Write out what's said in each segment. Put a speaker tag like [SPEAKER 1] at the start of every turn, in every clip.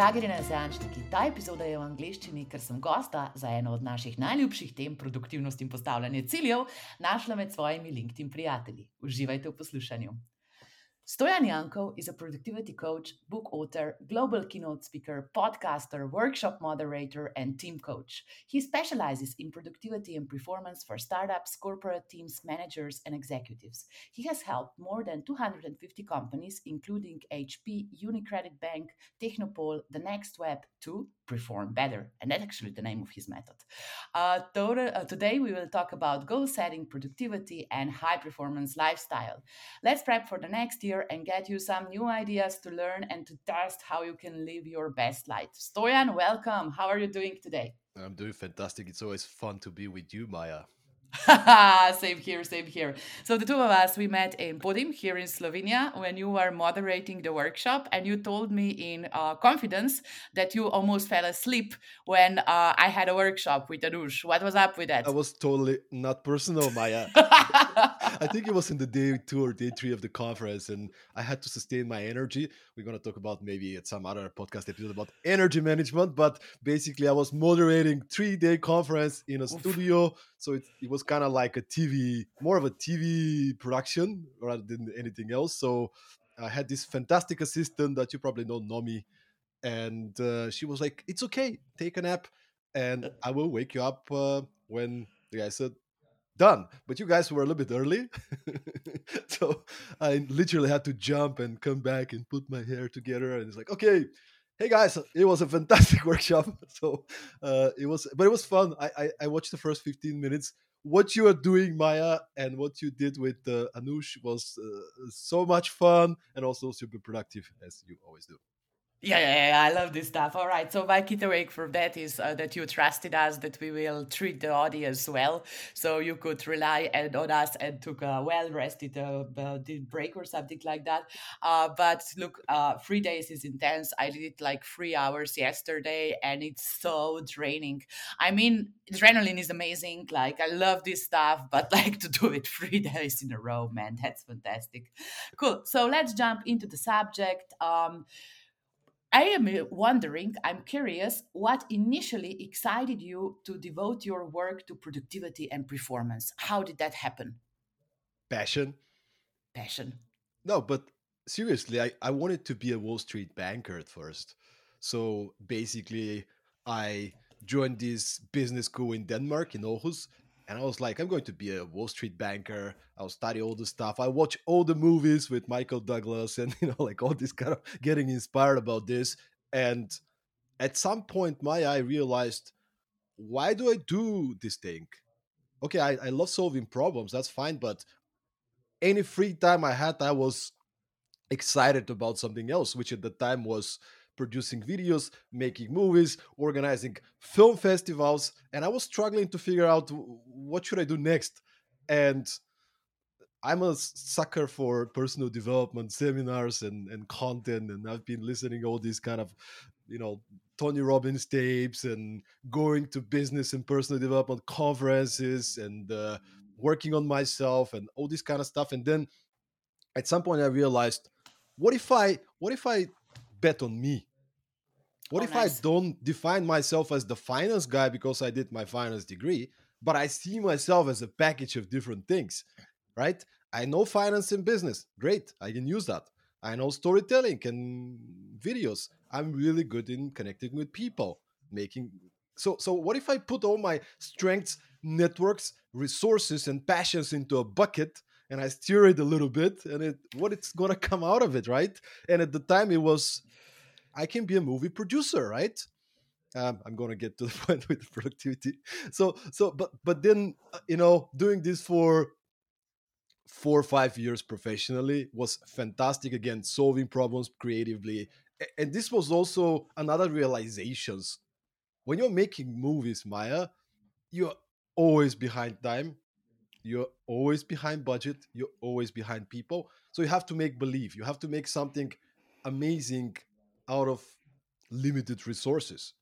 [SPEAKER 1] Dragi renesančniki, ta epizoda je v angleščini, ker sem gosta za eno od naših najljubših tem, produktivnost in postavljanje ciljev, našla med svojimi LinkedIn prijatelji. Uživajte v poslušanju. Stoyan Yankov is a productivity coach, book author, global keynote speaker, podcaster, workshop moderator, and team coach. He specializes in productivity and performance for startups, corporate teams, managers, and executives. He has helped more than 250 companies, including HP, Unicredit Bank, Technopol, The Next Web, to perform better. And that's actually the name of his method. Uh, uh, today, we will talk about goal setting, productivity, and high performance lifestyle. Let's prep for the next year and get you some new ideas to learn and to test how you can live your best life. Stoyan, welcome. How are you doing today?
[SPEAKER 2] I'm doing fantastic. It's always fun to be with you, Maya.
[SPEAKER 1] same here, same here. So the two of us, we met in Podim here in Slovenia when you were moderating the workshop, and you told me in uh, confidence that you almost fell asleep when uh, I had a workshop with Anush. What was up with that?
[SPEAKER 2] I was totally not personal, Maya. I think it was in the day two or day three of the conference, and I had to sustain my energy. We're gonna talk about maybe at some other podcast episode about energy management, but basically, I was moderating three day conference in a Oof. studio, so it, it was kind of like a TV, more of a TV production rather than anything else. So I had this fantastic assistant that you probably know, Nomi, and uh, she was like, "It's okay, take a nap, and I will wake you up uh, when." The guy said, done. But you guys were a little bit early. so I literally had to jump and come back and put my hair together. And it's like, okay, hey guys, it was a fantastic workshop. So uh, it was, but it was fun. I, I, I, watched the first 15 minutes. What you are doing, Maya, and what you did with uh, Anush was uh, so much fun and also super productive, as you always do.
[SPEAKER 1] Yeah, yeah, yeah, I love this stuff. All right. So my key takeaway for that is uh, that you trusted us that we will treat the audience well. So you could rely and, on us and took a well rested uh, break or something like that. Uh, but look, uh, three days is intense. I did it like three hours yesterday and it's so draining. I mean, adrenaline is amazing. Like I love this stuff, but like to do it three days in a row, man, that's fantastic. Cool. So let's jump into the subject. Um, I am uh, wondering, I'm curious, what initially excited you to devote your work to productivity and performance? How did that happen?
[SPEAKER 2] Passion.
[SPEAKER 1] Passion.
[SPEAKER 2] No, but seriously, I, I wanted to be a Wall Street banker at first. So basically, I joined this business school in Denmark, in Aarhus, and I was like, I'm going to be a Wall Street banker. I'll study all the stuff. I watch all the movies with Michael Douglas and, you know, like all this kind of getting inspired about this. And at some point, my eye realized, why do I do this thing? Okay, I, I love solving problems. That's fine. But any free time I had, I was excited about something else, which at the time was producing videos, making movies, organizing film festivals, and I was struggling to figure out what should I do next. And I'm a sucker for personal development seminars and, and content, and I've been listening all these kind of, you know, Tony Robbins tapes and going to business and personal development conferences and uh, working on myself and all this kind of stuff. And then at some point I realized, what if I what if I bet on me? What oh, if nice. I don't define myself as the finance guy because I did my finance degree, but I see myself as a package of different things, right? I know finance and business. Great. I can use that. I know storytelling and videos. I'm really good in connecting with people, making so so what if I put all my strengths, networks, resources and passions into a bucket and I steer it a little bit and it what it's going to come out of it, right? And at the time it was I can be a movie producer, right? Um, I'm going to get to the point with productivity. So, so, but, but then, uh, you know, doing this for four or five years professionally was fantastic. Again, solving problems creatively, and this was also another realizations. When you're making movies, Maya, you're always behind time. You're always behind budget. You're always behind people. So you have to make believe. You have to make something amazing out of limited resources.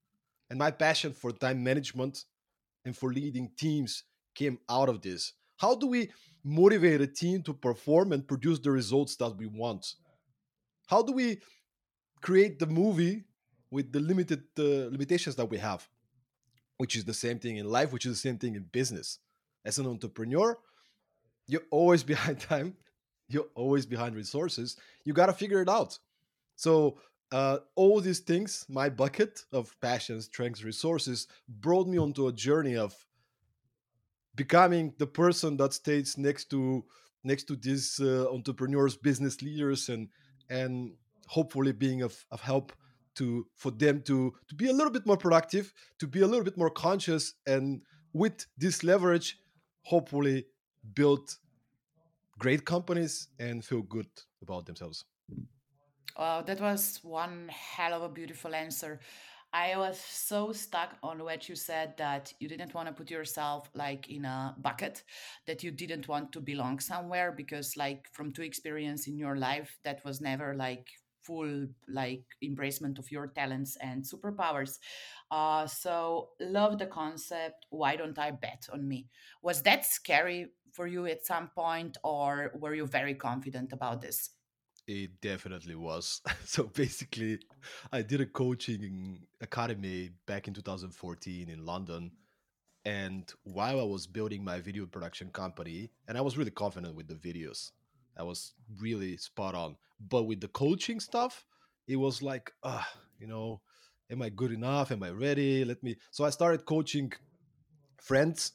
[SPEAKER 2] And my passion for time management and for leading teams came out of this. How do we motivate a team to perform and produce the results that we want? How do we create the movie with the limited uh, limitations that we have, which is the same thing in life, which is the same thing in business. As an entrepreneur, you're always behind time, you're always behind resources. You got to figure it out. So uh, all these things, my bucket of passion, strengths, resources, brought me onto a journey of becoming the person that stays next to next to these uh, entrepreneurs, business leaders, and and hopefully being of, of help to for them to to be a little bit more productive, to be a little bit more conscious, and with this leverage, hopefully build great companies and feel good about themselves.
[SPEAKER 1] Wow, that was one hell of a beautiful answer. I was so stuck on what you said that you didn't want to put yourself like in a bucket, that you didn't want to belong somewhere because, like, from two experience in your life, that was never like full like embracement of your talents and superpowers. Uh, so love the concept. Why don't I bet on me? Was that scary for you at some point, or were you very confident about this?
[SPEAKER 2] It definitely was. so basically, I did a coaching academy back in 2014 in London. And while I was building my video production company, and I was really confident with the videos, I was really spot on. But with the coaching stuff, it was like, uh, you know, am I good enough? Am I ready? Let me. So I started coaching friends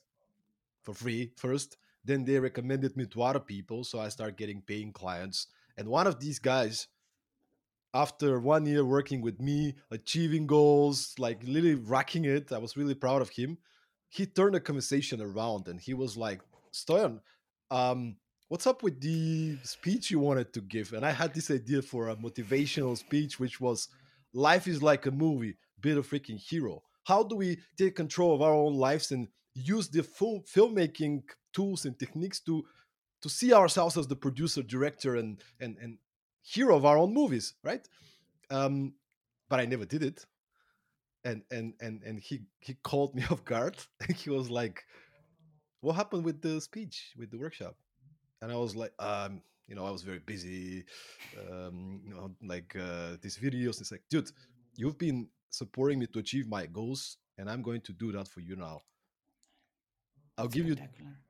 [SPEAKER 2] for free first. Then they recommended me to other people. So I started getting paying clients and one of these guys, after one year working with me, achieving goals, like literally racking it, I was really proud of him. He turned the conversation around and he was like, Stoyan, um, what's up with the speech you wanted to give? And I had this idea for a motivational speech, which was life is like a movie, be a freaking hero. How do we take control of our own lives and use the full filmmaking tools and techniques to to see ourselves as the producer, director, and and and hero of our own movies, right? Um, but I never did it. And and and and he he called me off guard. And he was like, "What happened with the speech, with the workshop?" And I was like, um, you know, I was very busy, um, you know, like uh, these videos. It's like, dude, you've been supporting me to achieve my goals, and I'm going to do that for you now. I'll give you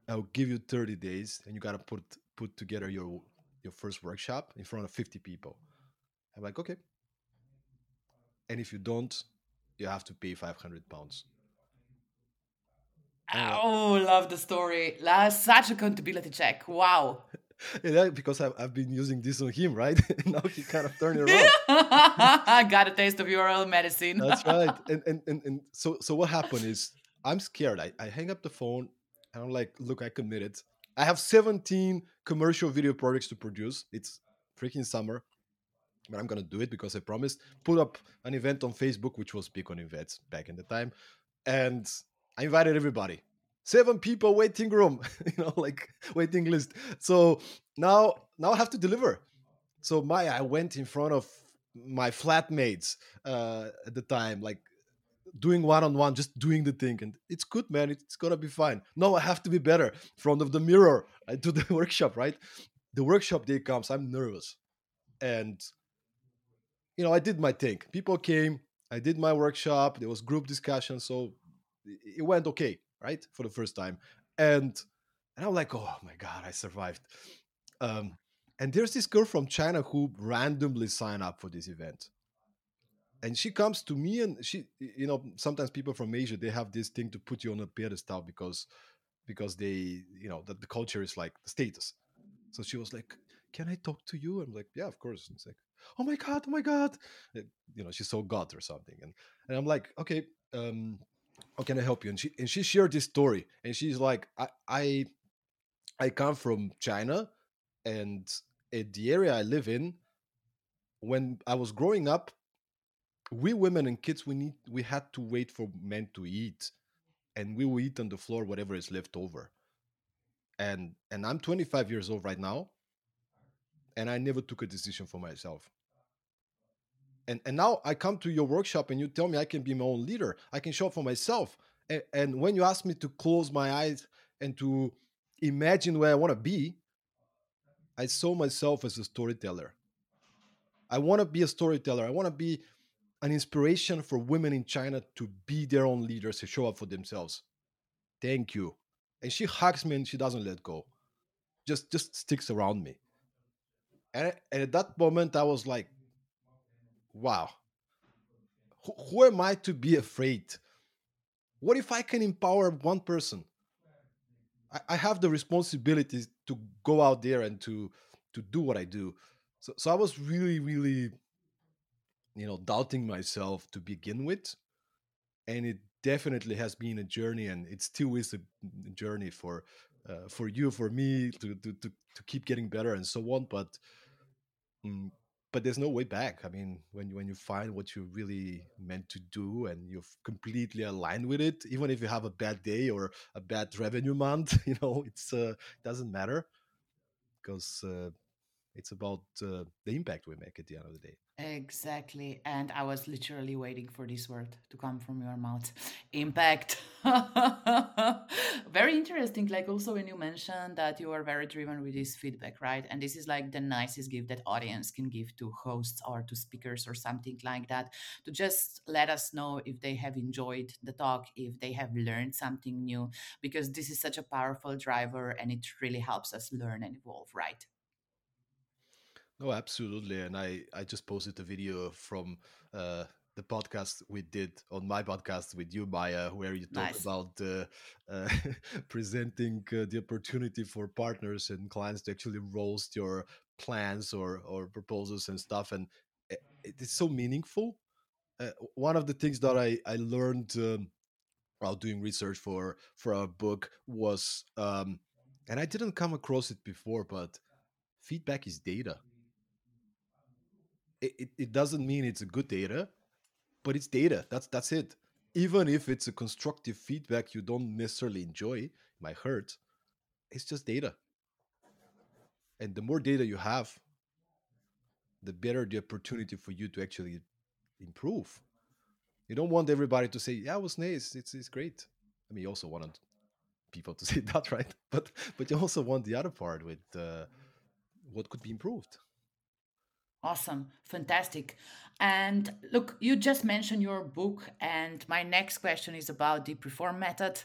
[SPEAKER 2] I'll give you 30 days and you got to put put together your your first workshop in front of 50 people. I'm like, okay. And if you don't, you have to pay 500 pounds.
[SPEAKER 1] Oh, love the story. Such a accountability check. Wow.
[SPEAKER 2] yeah, because I've, I've been using this on him, right? now he kind of turned it around.
[SPEAKER 1] I got a taste of your own medicine.
[SPEAKER 2] That's right. And, and and and so so what happened is I'm scared. I, I hang up the phone and I'm like, look, I committed. I have 17 commercial video projects to produce. It's freaking summer, but I'm gonna do it because I promised. Put up an event on Facebook, which was big on events back in the time, and I invited everybody. Seven people waiting room, you know, like waiting list. So now, now I have to deliver. So my, I went in front of my flatmates uh, at the time, like doing one on one, just doing the thing, and it's good, man. It's gonna be fine. No, I have to be better. Front of the mirror, I do the workshop, right? The workshop day comes, I'm nervous, and you know, I did my thing. People came, I did my workshop. There was group discussion, so it went okay, right, for the first time, and and I'm like, oh my god, I survived. Um, and there's this girl from China who randomly signed up for this event and she comes to me and she you know sometimes people from asia they have this thing to put you on a pedestal because because they you know that the culture is like the status. So she was like can i talk to you? I'm like yeah of course. And it's like oh my god oh my god. You know she saw god or something. And and i'm like okay um how can i help you? And she and she shared this story. And she's like i i i come from china and at the area i live in when i was growing up we women and kids we need we had to wait for men to eat and we will eat on the floor whatever is left over. And and i'm 25 years old right now and i never took a decision for myself. And and now i come to your workshop and you tell me i can be my own leader. I can show up for myself. And, and when you ask me to close my eyes and to imagine where i want to be i saw myself as a storyteller. I want to be a storyteller. I want to be an inspiration for women in China to be their own leaders to show up for themselves. Thank you. And she hugs me and she doesn't let go. Just just sticks around me. And, and at that moment I was like, wow. Who, who am I to be afraid? What if I can empower one person? I, I have the responsibility to go out there and to to do what I do. So so I was really, really you know doubting myself to begin with and it definitely has been a journey and it still is a journey for uh, for you for me to, to to to keep getting better and so on but um, but there's no way back. I mean when you when you find what you really meant to do and you're completely aligned with it even if you have a bad day or a bad revenue month you know it's uh, it doesn't matter because uh, it's about uh, the impact we make at the end of the day
[SPEAKER 1] Exactly. And I was literally waiting for this word to come from your mouth. Impact. very interesting. Like also when you mentioned that you are very driven with this feedback, right? And this is like the nicest gift that audience can give to hosts or to speakers or something like that. To just let us know if they have enjoyed the talk, if they have learned something new, because this is such a powerful driver and it really helps us learn and evolve, right?
[SPEAKER 2] Oh, absolutely. And I, I just posted a video from uh, the podcast we did on my podcast with you, Maya, where you talk
[SPEAKER 1] Nice.
[SPEAKER 2] about uh, uh, presenting uh, the opportunity for partners and clients to actually roast your plans or, or proposals and stuff. And it is so meaningful. Uh, one of the things that I, I learned um, while doing research for, for our book was, um, and I didn't come across it before, but feedback is data it, it, it doesn't mean it's a good data, but it's data. That's that's it. Even if it's a constructive feedback you don't necessarily enjoy, it might hurt. It's just data. And the more data you have, the better the opportunity for you to actually improve. You don't want everybody to say, "Yeah, it was nice. It's it's great." I mean, you also want people to say that, right? But but you also want the other part with uh, what could be improved.
[SPEAKER 1] Awesome, fantastic. And look, you just mentioned your book, and my next question is about the Perform method.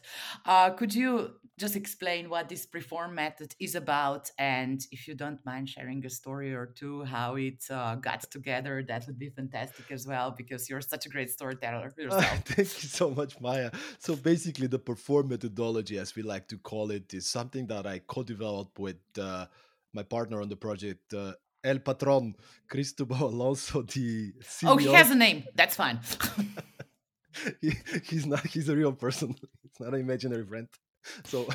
[SPEAKER 1] Uh, could you just explain what this Perform method is about? And if you don't mind sharing a story or two, how it uh, got together, that would be fantastic as well, because you're such a great storyteller
[SPEAKER 2] Uh,
[SPEAKER 1] yourself.
[SPEAKER 2] thank you so much, Maya. So basically, the perform methodology, as we like to call it, is something that I co-developed with uh, my partner on the project, uh, El Patron, Cristobal Alonso, the
[SPEAKER 1] Oh, he has a name. That's fine.
[SPEAKER 2] he, he's not. He's a real person. It's not an imaginary friend. So,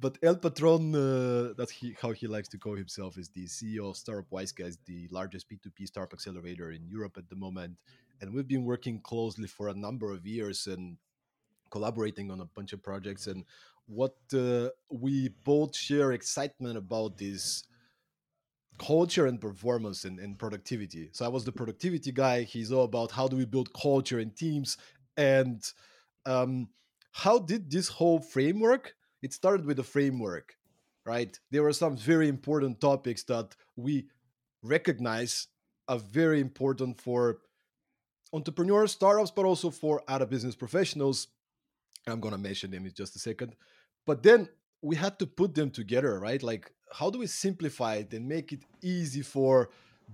[SPEAKER 2] but El Patron, uh, that's he, how he likes to call himself, is the CEO of Startup Wise Guys, the largest B2B startup accelerator in Europe at the moment. And we've been working closely for a number of years and collaborating on a bunch of projects. And what uh, we both share excitement about is culture and performance and, and productivity. So I was the productivity guy. He's all about how do we build culture and teams. And um, how did this whole framework? It started with a framework, right? There were some very important topics that we recognize are very important for entrepreneurs, startups, but also for other business professionals. I'm gonna mention them in just a second. But then we had to put them together, right? Like, how do we simplify it and make it easy for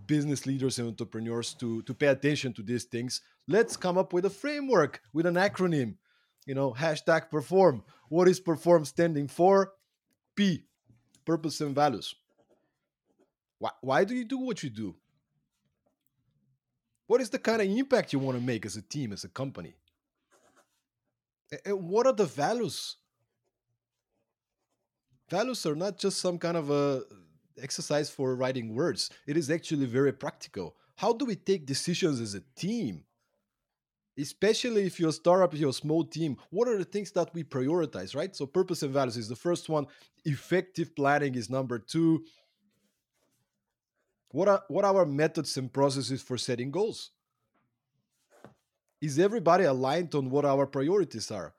[SPEAKER 2] business leaders and entrepreneurs to to pay attention to these things? Let's come up with a framework with an acronym. You know, hashtag perform. What is perform standing for? P, purpose and values. Why, why do you do what you do? What is the kind of impact you want to make as a team, as a company? And what are the values? Values are not just some kind of a exercise for writing words. It is actually very practical. How do we take decisions as a team? Especially if you're a startup, you're a small team, what are the things that we prioritize, right? So, purpose and values is the first one. Effective planning is number two. What are what are our methods and processes for setting goals? Is everybody aligned on what our priorities are?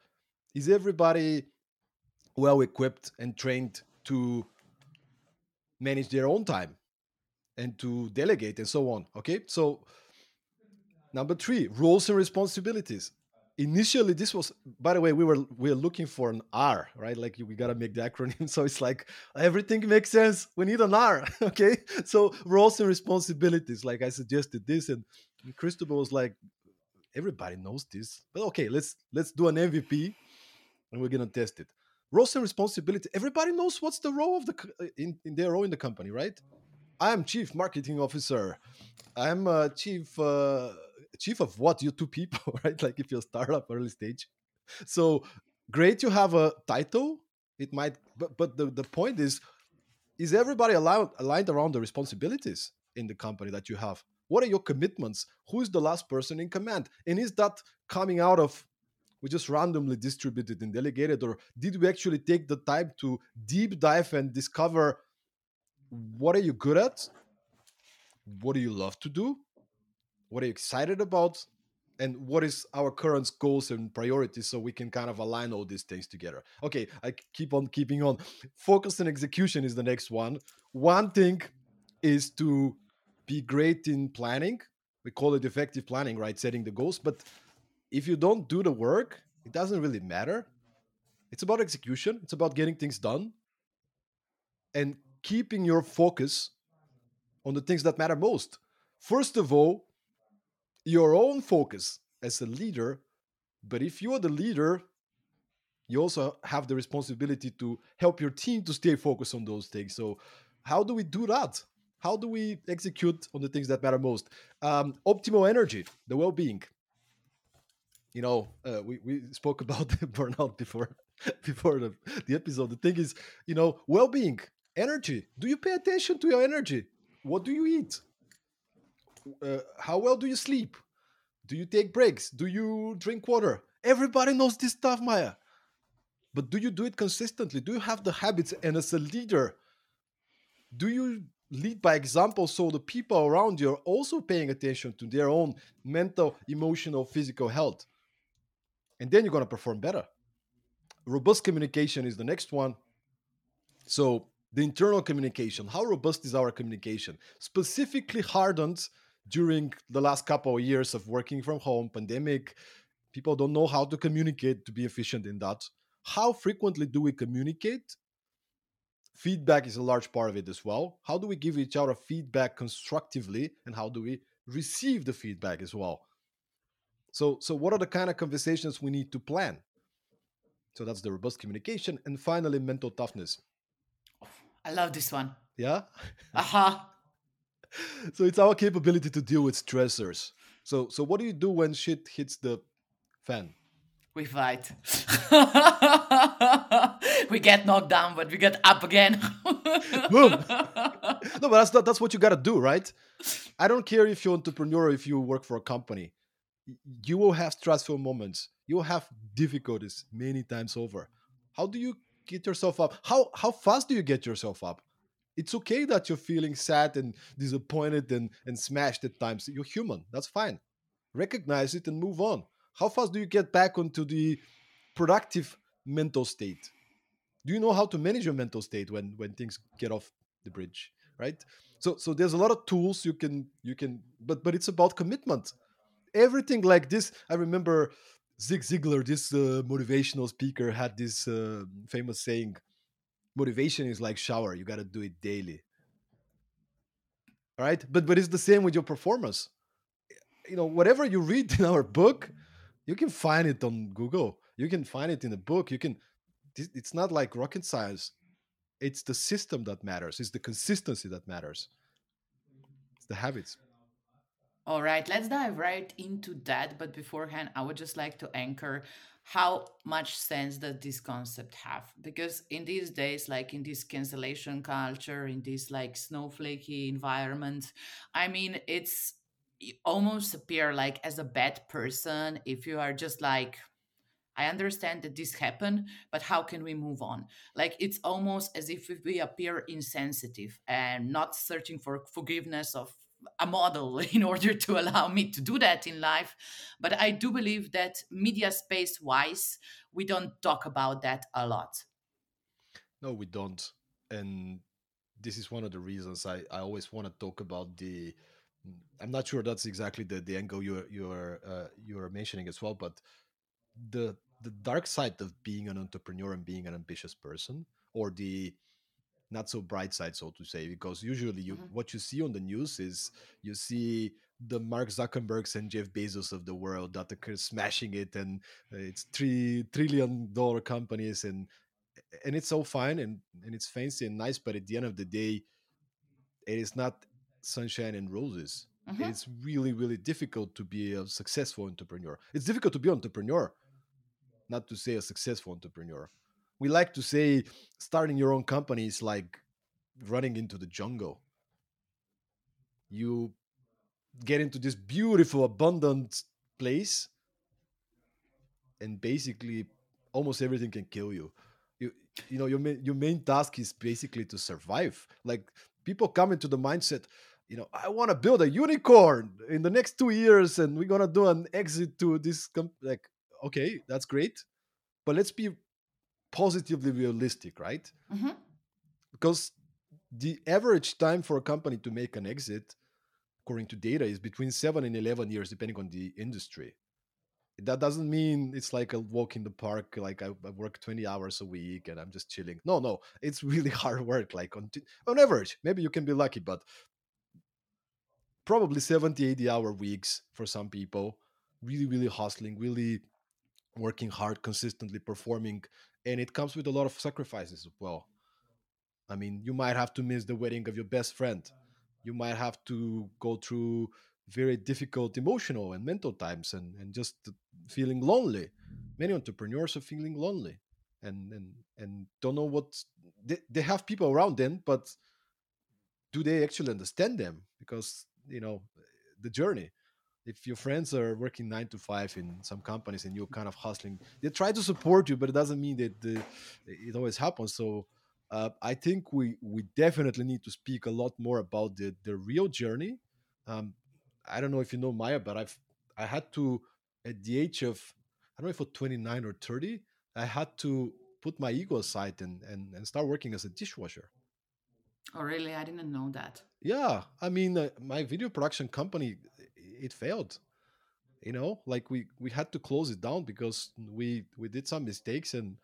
[SPEAKER 2] Is everybody well equipped and trained to manage their own time and to delegate and so on? Okay, so Number three, roles and responsibilities. Initially, this was, by the way, we were we were looking for an R, right? Like we gotta make the acronym, so it's like everything makes sense. We need an R, okay? So roles and responsibilities, like I suggested this, and Cristobal was like, everybody knows this, but okay, let's let's do an MVP, and we're gonna test it. Roles and responsibility. Everybody knows what's the role of the in, in their role in the company, right? I'm chief marketing officer. I'm a chief uh, chief of what? You two people, right? Like if you're startup early stage. So great you have a title. It might, but but the, the point is, is everybody allowed, aligned around the responsibilities in the company that you have? What are your commitments? Who is the last person in command? And is that coming out of we just randomly distributed and delegated, or did we actually take the time to deep dive and discover what are you good at? What do you love to do? What are you excited about? And what is our current goals and priorities so we can kind of align all these things together? Okay, I keep on keeping on. Focus and execution is the next one. One thing is to be great in planning. We call it effective planning, right? Setting the goals. But if you don't do the work, it doesn't really matter. It's about execution, it's about getting things done. And keeping your focus on the things that matter most. First of all, your own focus as a leader. But if you are the leader, you also have the responsibility to help your team to stay focused on those things. So, how do we do that? How do we execute on the things that matter most? Um, optimal energy, the well being. You know, uh, we, we spoke about burnout before before the, the episode. The thing is, you know, well being energy. Do you pay attention to your energy? What do you eat? Uh, how well do you sleep? Do you take breaks? Do you drink water? Everybody knows this stuff maya. But do you do it consistently? Do you have the habits? And as a leader do you lead by example so the people around you are also paying attention to their own mental emotional physical health and then you're going to perform better. Robust communication is the next one. So the internal communication how robust is our communication? Specifically hardened during the last couple of years of working from home pandemic. People don't know how to communicate to be efficient in that. How frequently do we communicate? Feedback is a large part of it as well. How do we give each other feedback constructively and how do we receive the feedback as well so so what are the kind of conversations we need to plan so that's the robust communication and finally mental toughness
[SPEAKER 1] I love this one.
[SPEAKER 2] Yeah.
[SPEAKER 1] Aha. Uh-huh.
[SPEAKER 2] so it's our capability to deal with stressors. So so what do you do when shit hits the fan?
[SPEAKER 1] We fight. we get knocked down, but we get up again.
[SPEAKER 2] Boom. No, but that's not, that's what you gotta do, right? I don't care if you're entrepreneur, or if you work for a company. You will have stressful moments. You will have difficulties many times over. How do you get yourself up? How how fast do you get yourself up? It's okay that you're feeling sad and disappointed and and smashed at times. You're human. That's fine. Recognize it and move on. How fast do you get back onto the productive mental state? Do you know how to manage your mental state when when things get off the bridge right? So so there's a lot of tools you can you can but but it's about commitment everything like this i remember Zig Ziglar, this uh, motivational speaker, had this uh, famous saying: "Motivation is like shower; you got to do it daily." All right, but but it's the same with your performance. You know, whatever you read in our book, you can find it on Google. You can find it in a book. You can. It's not like rocket science. It's the system that matters. It's the consistency that matters. It's the habits.
[SPEAKER 1] All right, let's dive right into that. But beforehand, I would just like to anchor how much sense does this concept have? Because in these days, like in this cancellation culture, in this like snowflakey environment, I mean, it's almost appear like as a bad person if you are just like I understand that this happened, but how can we move on? Like it's almost as if we appear insensitive and not searching for forgiveness of a model in order to allow me to do that in life. But I do believe that media space wise, we don't talk about that a lot.
[SPEAKER 2] No, we don't. And this is one of the reasons I, I always want to talk about the I'm not sure that's exactly the, the angle you're you're uh, you're mentioning as well, but the the dark side of being an entrepreneur and being an ambitious person, or the not so bright side, so to say, because usually you mm-hmm. what you see on the news is you see the Mark Zuckerbergs and Jeff Bezos of the world that are smashing it, and it's three trillion dollar companies, and and it's so fine and and it's fancy and nice, but at the end of the day, it is not sunshine and roses. Mm-hmm. It's really really difficult to be a successful entrepreneur. It's difficult to be an entrepreneur, not to say a successful entrepreneur. We like to say starting your own company is like running into the jungle. You get into this beautiful, abundant place, and basically almost everything can kill you. You, you know, your main, your main task is basically to survive. Like people come into the mindset, you know, I want to build a unicorn in the next two years, and we're gonna do an exit to this. Comp-. Like, okay, that's great, but let's be positively realistic, right? Mm-hmm. Because the average time for a company to make an exit according to data, is between seven and 11 years, depending on the industry. That doesn't mean it's like a walk in the park, like I, I work 20 hours a week and I'm just chilling. No, no, it's really hard work. Like on, on average, maybe you can be lucky, but probably 70, 80 hour weeks for some people, really, really hustling, really working hard, consistently performing. And it comes with a lot of sacrifices as well. I mean, you might have to miss the wedding of your best friend. You might have to go through very difficult emotional and mental times and, and just feeling lonely. Many entrepreneurs are feeling lonely and and and don't know what they, they have people around them but do they actually understand them? Because you know the journey if your friends are working nine to five in some companies and you're kind of hustling they try to support you but it doesn't mean that the, it always happens so uh, I think we we definitely need to speak a lot more about the the real journey. Um, I don't know if you know Maya, but I've I had to at the age of I don't know if for 29 or 30, I had to put my ego aside and and, and start working as a dishwasher.
[SPEAKER 1] Oh, really? I didn't know that.
[SPEAKER 2] Yeah, I mean, uh, my video production company it failed. You know, like we we had to close it down because we we did some mistakes and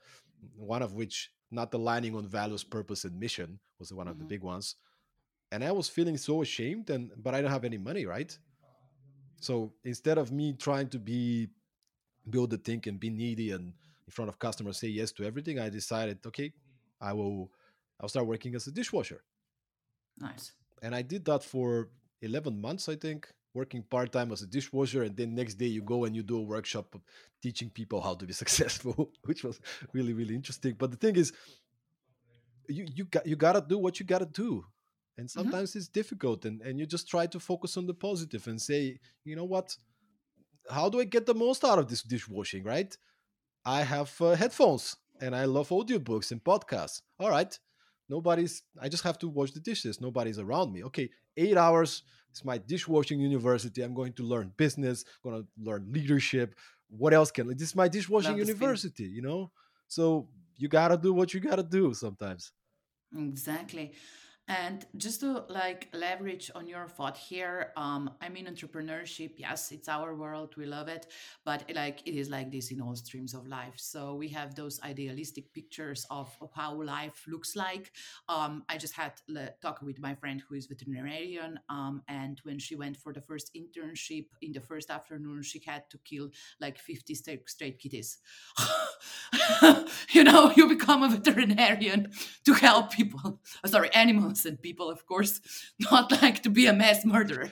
[SPEAKER 2] one of which not aligning on values, purpose, and mission was one of mm-hmm. the big ones. And I was feeling so ashamed, and but I don't have any money, right? So instead of me trying to be build the thing and be needy and in front of customers say yes to everything, I decided, okay, I will I'll start working as a dishwasher.
[SPEAKER 1] Nice.
[SPEAKER 2] And I did that for 11 months, I think working part time as a dishwasher, and then next day you go and you do a workshop teaching people how to be successful, which was really really interesting. But the thing is, you you got you gotta do what you gotta do, and mm-hmm. sometimes mm-hmm. it's difficult, and and you just try to focus on the positive and say, you know what, how do I get the most out of this dishwashing? Right? I have uh, headphones and I love audiobooks and podcasts. All right. Nobody's, I just have to wash the dishes. Nobody's around me. Okay. Eight hours it's my dishwashing university. I'm going to learn business, going to learn leadership. What else can this is my dishwashing university, you know? So you gotta do what you gotta do sometimes.
[SPEAKER 1] Exactly. And just to like leverage on your thought here, um, I mean, entrepreneurship, yes, it's our world, we love it, but like it is like this in all streams of life. So we have those idealistic pictures of, of how life looks like. Um, I just had le- talk with my friend who is veterinarian, um, and when she went for the first internship in the first afternoon, she had to kill like 50 straight, straight kitties. you know, you become a veterinarian to help people, sorry, animals innocent people, of course, not like to be a mass murderer.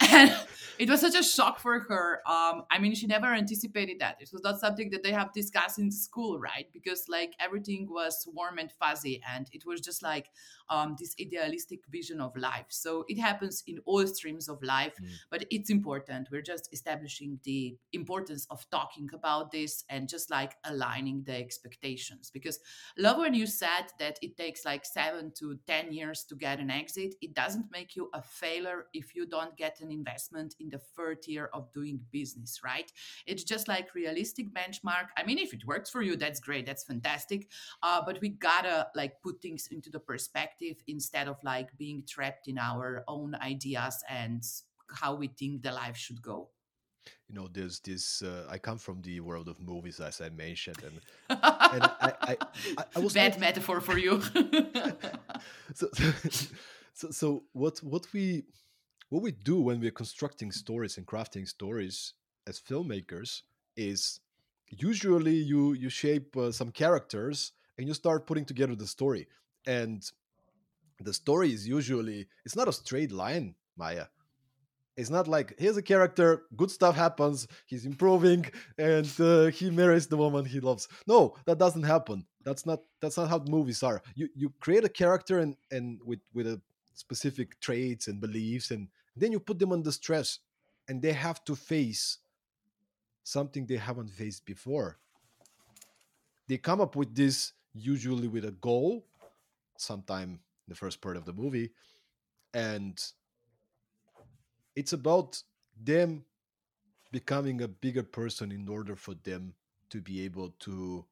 [SPEAKER 1] and it was such a shock for her. Um, I mean, she never anticipated that. It was not something that they have discussed in school, right? Because like everything was warm and fuzzy, and it was just like um, this idealistic vision of life. So it happens in all streams of life, mm. but it's important. We're just establishing the importance of talking about this and just like aligning the expectations. Because love when you said that it takes like seven to ten years to get an exit. It doesn't make you a failure if you don't get an investment in the third year of doing business, right? It's just like realistic benchmark. I mean, if it works for you, that's great, that's fantastic. Uh, but we gotta like put things into the perspective perspective instead of like being trapped in our own ideas and how we think the life should go.
[SPEAKER 2] You know there's this uh, i come from the world of movies as i mentioned and, and I, I, I, I, was
[SPEAKER 1] bad metaphor for you.
[SPEAKER 2] So, so so what what we what we do when we're constructing stories and crafting stories as filmmakers is usually you you shape uh, some characters and you start putting together the story. And the story is usually it's not a straight line maya. It's not like here's a character good stuff happens he's improving and uh, he marries the woman he loves. No that doesn't happen. That's not that's not how movies are. You you create a character and and with with a specific traits and beliefs and then you put them under stress and they have to face something they haven't faced before. They come up with this usually with a goal sometime in the first part of the movie and it's about them becoming a bigger person in order for them to be able to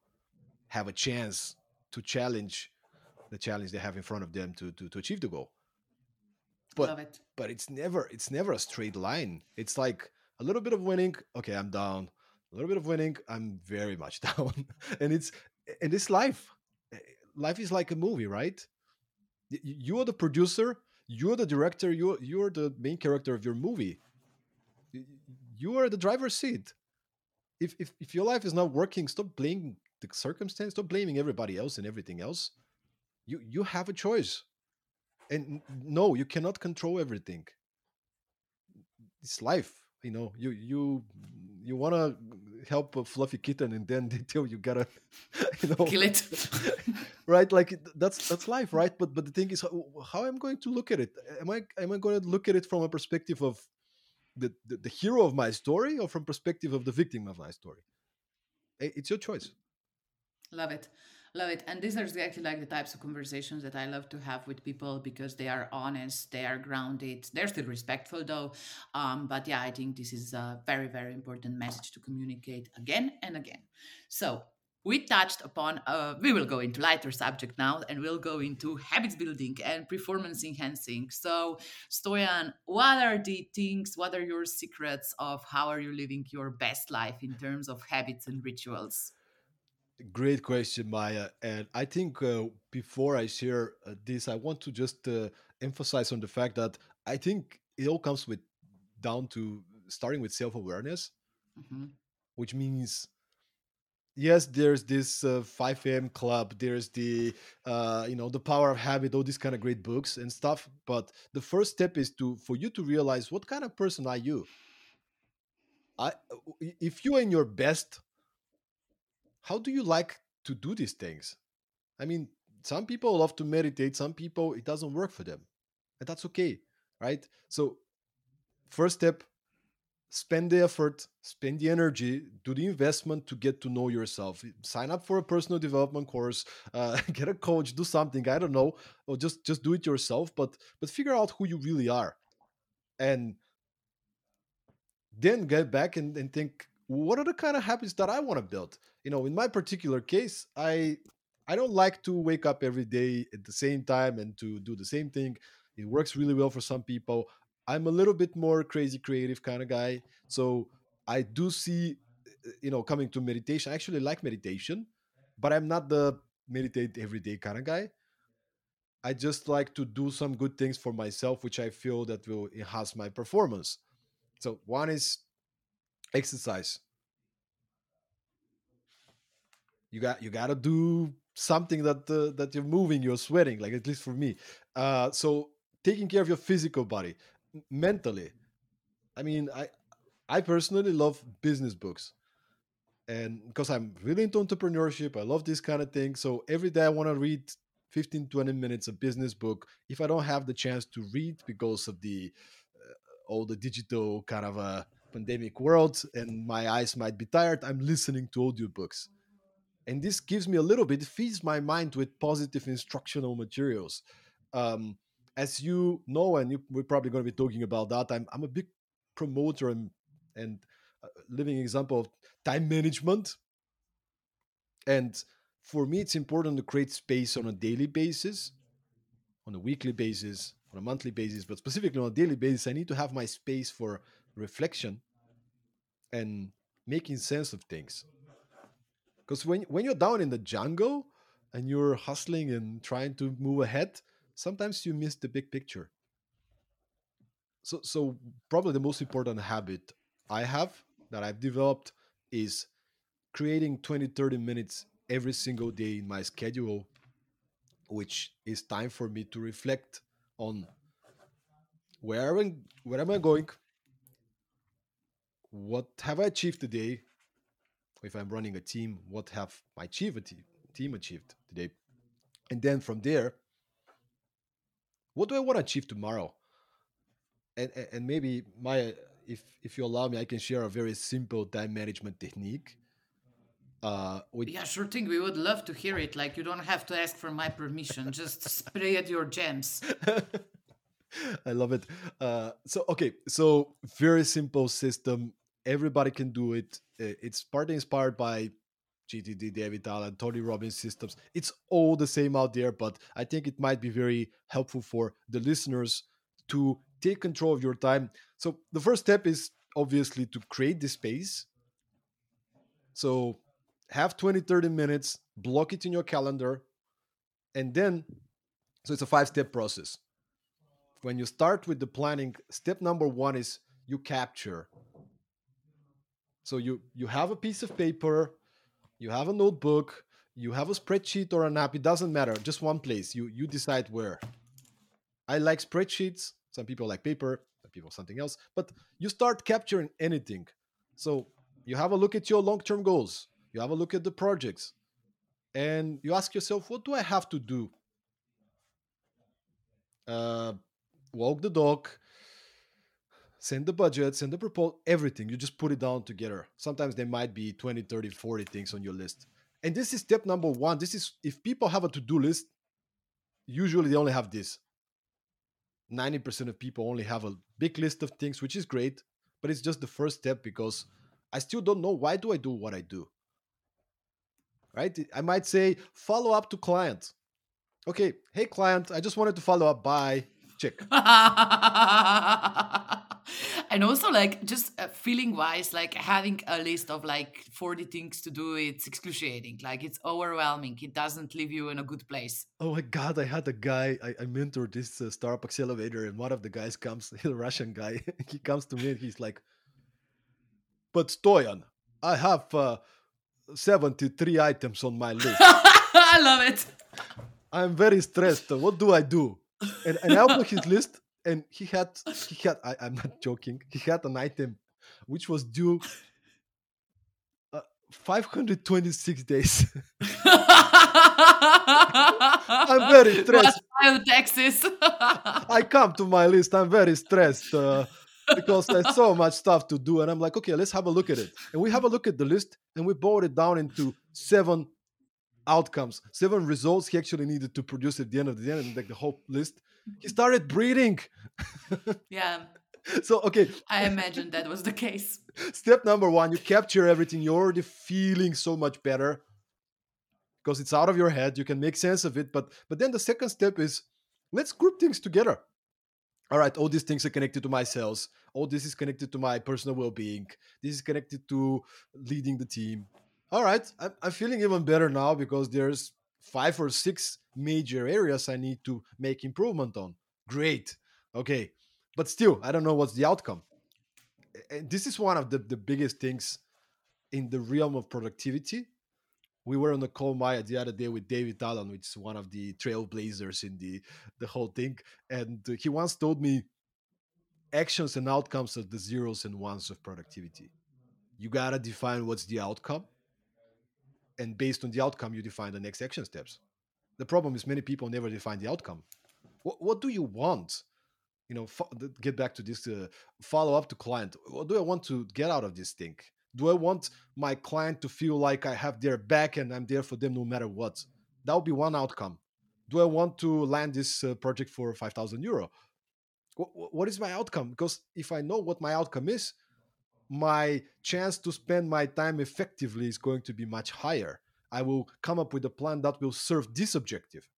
[SPEAKER 2] have a chance to challenge the challenge they have in front of them to to, to achieve the goal. But it. but it's never it's never a straight line. It's like a little bit of winning okay i'm down. A little bit of winning i'm very much down. And it's and it's life. Eh, life is like a movie right you are the producer you're the director you're you're the main character of your movie. You are the driver's seat. If if, if your life is not working stop blaming the circumstance stop blaming everybody else and everything else. You you have a choice. And no you cannot control everything. It's life you know you you you want to help a fluffy kitten and then they tell you gotta you know
[SPEAKER 1] kill it.
[SPEAKER 2] right like that's that's life right? But but the thing is how, how i'm going to look at it? Am i am i going to look at it from a perspective of the, the, the hero of my story or from perspective of the victim of my story? It's your choice.
[SPEAKER 1] Love it love it. And these are exactly like the types of conversations that i love to have with people because they are honest they are grounded. They're still respectful though. Um, but yeah i think this is a very very important message to communicate again and again. So we touched upon uh, we will go into lighter subject now and we'll go into habits building and performance enhancing. So stoyan what are the things what are your secrets of how are you living your best life in terms of habits and rituals
[SPEAKER 2] Great question, Maya. And I think uh, before I share uh, this, I want to just uh, emphasize on the fact that I think it all comes with down to starting with self awareness, mm-hmm. which means yes, there's this uh, 5 a.m. club, there's the uh, you know the power of habit, all these kind of great books and stuff. But the first step is to for you to realize what kind of person are you. I if you're in your best how do you like to do these things? I mean, some people love to meditate, some people it doesn't work for them. And that's okay, right? So, first step spend the effort, spend the energy, do the investment to get to know yourself. Sign up for a personal development course, uh, get a coach, do something. I don't know, or just just do it yourself. But but figure out who you really are, and then get back and, and think what are the kind of habits that I want to build? You know, in my particular case, I I don't like to wake up every day at the same time and to do the same thing. It works really well for some people. I'm a little bit more crazy creative kind of guy. So I do see uh, you know coming to meditation. I actually like meditation, but I'm not the meditate every day kind of guy. I just like to do some good things for myself, which I feel that will enhance my performance. So one is exercise. You got you got to do something that uh, that you're moving you're sweating like at least for me. Uh so taking care of your physical body mentally i mean i i personally love business books. And because i'm really into entrepreneurship i love this kind of thing so every day i want to read 15 20 minutes of business book. If i don't have the chance to read because of the uh, all the digital kind of uh, pandemic world and my eyes might be tired, I'm listening to audiobooks. And this gives me a little bit, feeds my mind with positive instructional materials. Um, as you know, and you, we're probably going to be talking about that, I'm, I'm a big promoter and, and living example of time management. And for me, it's important to create space on a daily basis on a weekly basis, on a monthly basis, but specifically on a daily basis, I need to have my space for reflection and making sense of things. Because when when you're down in the jungle and you're hustling and trying to move ahead, sometimes you miss the big picture. So so probably the most important habit I have that I've developed is creating 20 30 minutes every single day in my schedule which is time for me to reflect on where am, where am I going? What have I achieved today? If I'm running a team, what have my team achieved today? And then from there, what do I want to achieve tomorrow? And, and maybe my if if you allow me, I can share a very simple time management technique
[SPEAKER 1] uh, with... Yeah, sure thing. We would love to hear it. Like, you don't have to ask for my permission. Just spray at your gems.
[SPEAKER 2] I love it. Uh, so, okay, so very simple system. Everybody can do it. Uh, it's partly inspired by GTD, David Allen, Tony Robbins systems. It's all the same out there, but I think it might be very helpful for the listeners to take control of your time. So, the first step is obviously to create the space. So, have 20 30 minutes block it in your calendar and then so it's a five step process when you start with the planning step number one is you capture so you you have a piece of paper you have a notebook you have a spreadsheet or an app it doesn't matter just one place you you decide where. I like spreadsheets some people like paper some people something else but you start capturing anything. So you have a look at your long-term goals you have a look at the projects and you ask yourself what do i have to do? Uh, walk the dog send the budget send the proposal everything you just put it down together sometimes there might be 20 30 40 things on your list and this is step number one this is if people have a to-do list usually they only have this 90% of people only have a big list of things which is great but it's just the first step because i still don't know why do i do what i do right? I might say follow up to client. Okay, hey client, I just wanted to follow up. Bye. Check.
[SPEAKER 1] and also like just uh, feeling wise like having a list of like 40 things to do it's excruciating like it's overwhelming it doesn't leave you in a good place
[SPEAKER 2] oh my god i had a guy i, I mentored this uh, startup accelerator and one of the guys comes a russian guy he comes to me and he's like but stoyan i have uh, 73 items on my list.
[SPEAKER 1] I love it.
[SPEAKER 2] I'm very stressed. What do I do? And, and I opened his list and he had, he had, I, am not joking, he had an item which was due uh, 526 days. I'm very stressed.
[SPEAKER 1] Texas.
[SPEAKER 2] I come to my list. I'm very stressed. Uh, because there's so much stuff to do. And I'm like, okay, let's have a look at it. And we have a look at the list and we boiled it down into seven outcomes, seven results he actually needed to produce at the end of the day, and like the whole list. He mm-hmm. started breathing.
[SPEAKER 1] yeah.
[SPEAKER 2] So okay.
[SPEAKER 1] I imagine that was the case.
[SPEAKER 2] Step number one, you capture everything. You're already feeling so much better because it's out of your head. You can make sense of it. But but then the second step is let's group things together all right, all these things are connected to my sales. All this is connected to my personal well being. This is connected to leading the team. All right, I'm, feeling even better now because there's five or six major areas I need to make improvement on. Great. Okay. But still, I don't know what's the outcome. And this is one of the, the biggest things in the realm of productivity we were on a call Maya the other day with David Allen, which is one of the trailblazers in the the whole thing, and he once told me, actions and outcomes are the zeros and ones of productivity. You gotta define what's the outcome, and based on the outcome, you define the next action steps. The problem is many people never define the outcome. What what do you want? You know, fo- get back to this uh, follow up to client. What do I want to get out of this thing? Do I want my client to feel like I have their back and I'm there for them no matter what? That would be one outcome. Do I want to land this uh, project for 5,000 euro? what is my outcome? Because if I know what my outcome is, my chance to spend my time effectively is going to be much higher. I will come up with a plan that will serve this objective,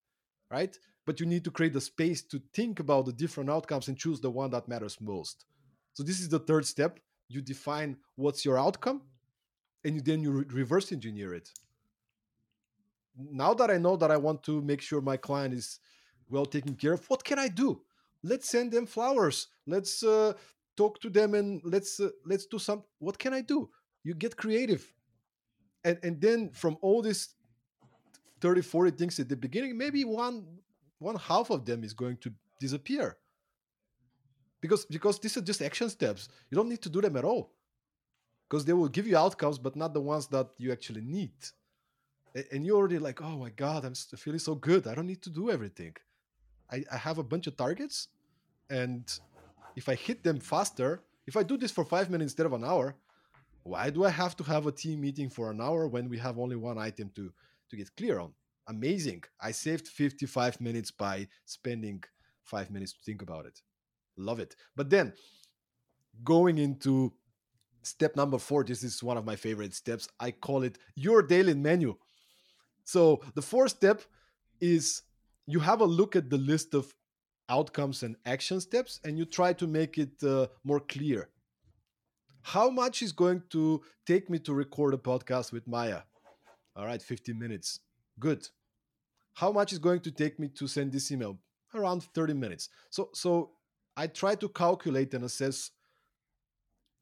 [SPEAKER 2] right? but you need to create the space to think about the different outcomes and choose the one that matters most. So this is the third step. You define what's your outcome, and then you re- reverse engineer it. Now that I know that I want to make sure my client is well taken care of, what can I do? Let's send them flowers. Let's uh, talk to them and let's uh, let's do some. What can I do? You get creative, and and then from all these 30 40 things at the beginning maybe one one half of them is going to disappear. Because because these are just action steps. You don't need to do them at all. Because they will give you outcomes but not the ones that you actually need. And you're already like oh my god i'm feeling so good. I don't need to do everything. I, I have a bunch of targets and if i hit them faster if i do this for five minutes instead of an hour why do i have to have a team meeting for an hour when we have only one item to to get clear on? Amazing. I saved 55 minutes by spending five minutes to think about it. Love it. But then going into step number four this is one of my favorite steps. I call it your daily menu. So the fourth step is you have a look at the list of outcomes and action steps and you try to make it uh, more clear. How much is going to take me to record a podcast with maya? All right 15 minutes. Good. How much is going to take me to send this email? Around 30 minutes. So so i try to calculate and assess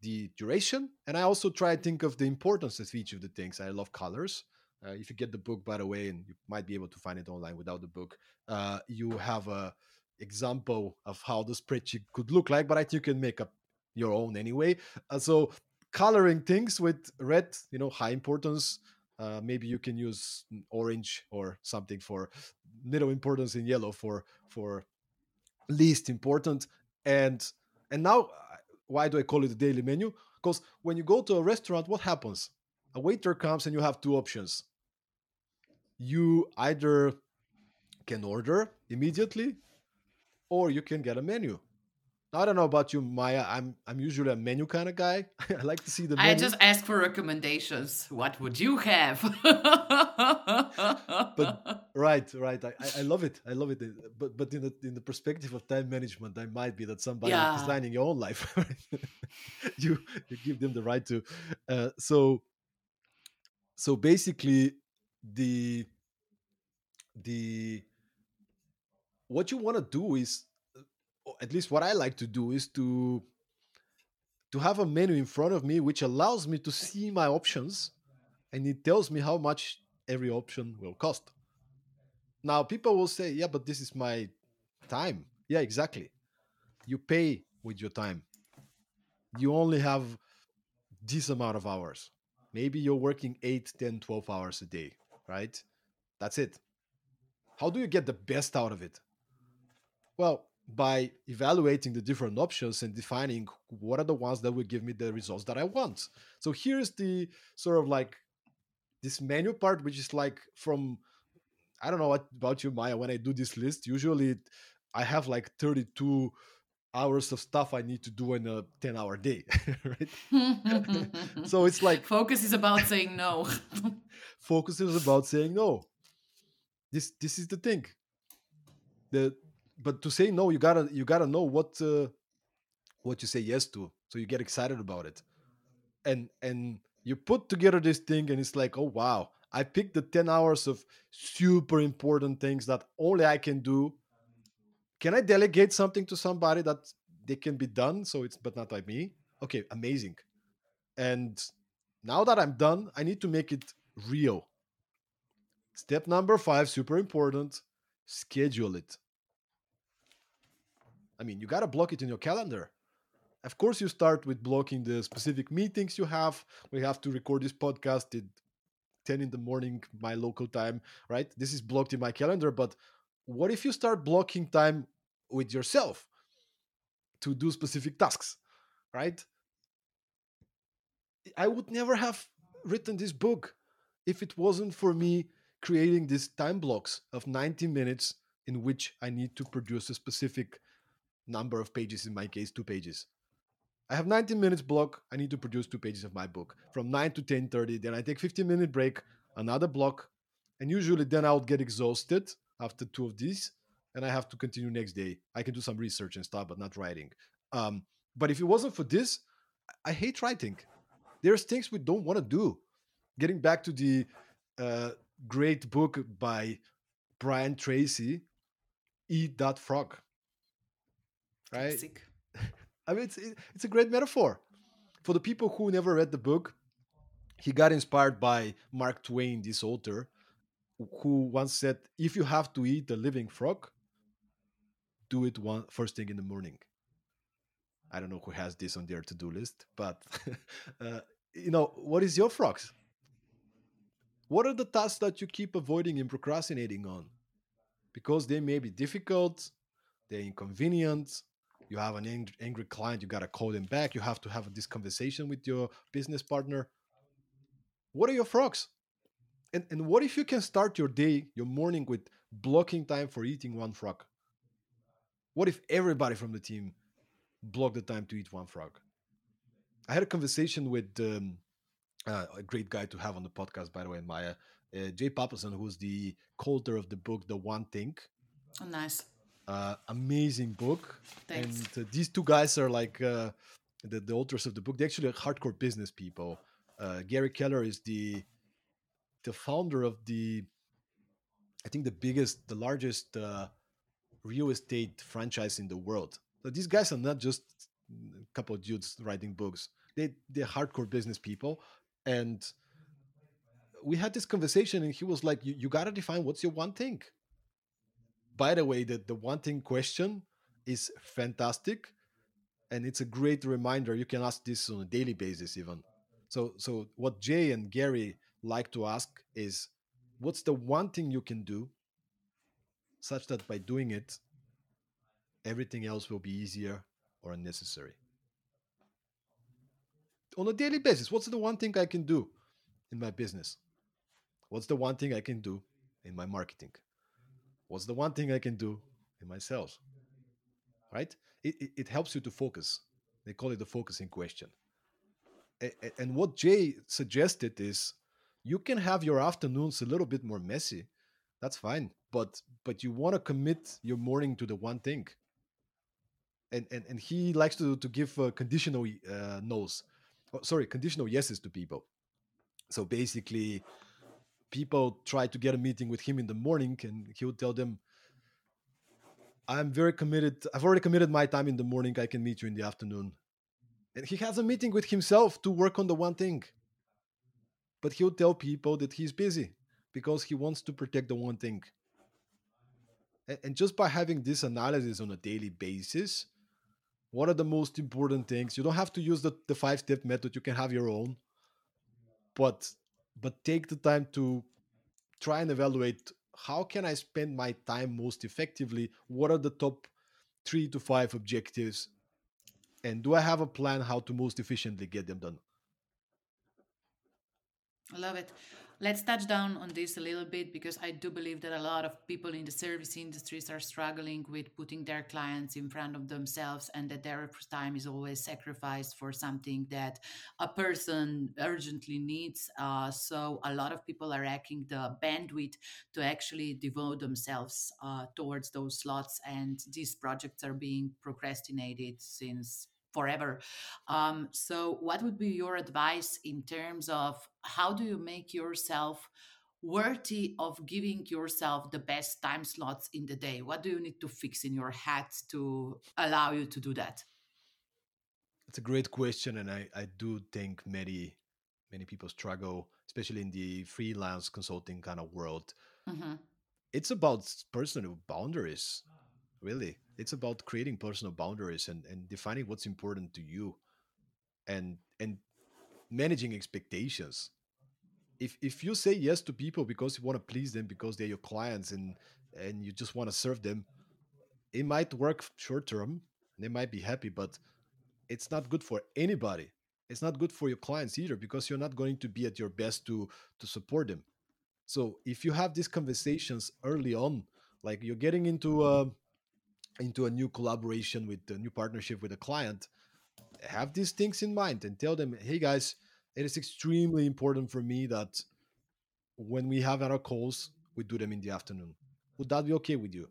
[SPEAKER 2] the duration and i also try to think of the importance of each of the things. I love colors. Uh, if you get the book by the way and you might be able to find it online without the book uh, you have a example of how the spreadsheet could look like but i think you can make up your own anyway. Uh, so coloring things with red you know high importance uh, maybe you can use orange or something for little importance in yellow for for least important. And and now uh, why do i call it a daily menu? Because when you go to a restaurant what happens? A waiter comes and you have two options. You either can order immediately or you can get a menu I don't know about you, Maya. I'm I'm usually a menu kind of guy. I like to see the. Menu.
[SPEAKER 1] I just ask for recommendations. What would you have?
[SPEAKER 2] but right, right. I, I love it. I love it. But but in the in the perspective of time management, I might be that somebody yeah. designing your own life. you you give them the right to. Uh, so so basically, the the what you want to do is uh, at least what I like to do is to to have a menu in front of me which allows me to see my options and it tells me how much every option will cost. Now people will say, "Yeah, but this is my time." Yeah, exactly. You pay with your time. You only have this amount of hours. Maybe you're working 8, 10, 12 hours a day, right? That's it. How do you get the best out of it? Well, by evaluating the different options and defining what are the ones that will give me the results that I want. So here's the sort of like this menu part, which is like from I don't know what about you, Maya. When I do this list, usually I have like 32 hours of stuff I need to do in a 10 hour day, right? so it's like
[SPEAKER 1] focus is about saying no.
[SPEAKER 2] focus is about saying no. This this is the thing. The but to say no you gotta you gotta know what uh, what you say yes to so you get excited about it. And and you put together this thing and it's like oh wow i picked the 10 hours of super important things that only i can do. Can i delegate something to somebody that they can be done? So it's but not by me. Okay amazing. And now that i'm done i need to make it real. Step number five super important schedule it I mean, you got to block it in your calendar. Of course, you start with blocking the specific meetings you have. We have to record this podcast at 10 in the morning, my local time, right? This is blocked in my calendar. But what if you start blocking time with yourself to do specific tasks, right? I would never have written this book if it wasn't for me creating these time blocks of 90 minutes in which I need to produce a specific number of pages in my case two pages i have 19 minutes block i need to produce two pages of my book from 9 to 10.30 then i take 15 minute break another block and usually then i would get exhausted after two of these and I have to continue next day. I can do some research and stuff, but not writing. Um, but if it wasn't for this, I hate writing. There's things we don't want to do. Getting back to the uh, great book by Brian Tracy, Eat That Frog. Right? I mean, it's, it's a great metaphor. For the people who never read the book, he got inspired by Mark Twain, this author, who once said, "If you have to eat a living frog, do it one first thing in the morning." I don't know who has this on their to-do list, but uh, you know, what is your frogs? What are the tasks that you keep avoiding and procrastinating on? Because they may be difficult, they're inconvenient. You have an angry client, you gotta call them back. You have to have this conversation with your business partner. What are your frogs? And, and what if you can start your day, your morning with blocking time for eating one frog? What if everybody from the team blocked the time to eat one frog? I had a conversation with um, uh, a great guy to have on the podcast, by the way, Maya, uh, Jay Papasan, who's the co-author of the book The One Thing.
[SPEAKER 1] Oh, nice.
[SPEAKER 2] Uh, amazing book.
[SPEAKER 1] Thanks.
[SPEAKER 2] And uh, these two guys are like uh, the, the authors of the book. They're actually hardcore business people. Uh, Gary Keller is the the founder of the I think the biggest, the largest uh, real estate franchise in the world. So these guys are not just a couple of dudes writing books. They they're hardcore business people, and we had this conversation, and he was like, "You, you got to define what's your one thing." By the way, the the one thing question is fantastic, and it's a great reminder. You can ask this on a daily basis, even. So so what Jay and Gary like to ask is what's the one thing you can do such that by doing it, everything else will be easier or unnecessary? On a daily basis, what's the one thing I can do in my business? What's the one thing I can do in my marketing? What's the one thing I can do in myself? Right? It, it, it helps you to focus. They call it the focusing question. And what Jay suggested is you can have your afternoons a little bit more messy that's fine but but you want to commit your morning to the one thing and and, and he likes to to give uh, conditional uh, no's oh, sorry conditional yeses to people so basically people try to get a meeting with him in the morning and he would tell them i'm very committed i've already committed my time in the morning i can meet you in the afternoon and he has a meeting with himself to work on the one thing but he'll tell people that he's busy because he wants to protect the one thing. And just by having this analysis on a daily basis, what are the most important things? You don't have to use the, the five step method, you can have your own. But but take the time to try and evaluate how can I spend my time most effectively? What are the top three to five objectives? And do I have a plan how to most efficiently get them done?
[SPEAKER 1] I love it. Let's touch down on this a little bit because I do believe that a lot of people in the service industries are struggling with putting their clients in front of themselves and that their time is always sacrificed for something that a person urgently needs. Uh, so a lot of people are lacking the bandwidth to actually devote themselves uh, towards those slots, and these projects are being procrastinated since forever. Um, so, what would be your advice in terms of how do you make yourself worthy of giving yourself the best time slots in the day? What do you need to fix in your head to allow you to do that?
[SPEAKER 2] It's a great question, and I, I do think many many people struggle, especially in the freelance consulting kind of world. Mm-hmm. It's about personal boundaries, really it's about creating personal boundaries and, and defining what's important to you and and managing expectations. If if you say yes to people because you want to please them because they're your clients and and you just want to serve them it might work short term they might be happy but it's not good for anybody. It's not good for your clients either because you're not going to be at your best to to support them. So if you have these conversations early on like you're getting into into a new collaboration with a new partnership with a client have these things in mind and tell them hey guys it is extremely important for me that when we have our calls we do them in the afternoon. Would that be okay with you?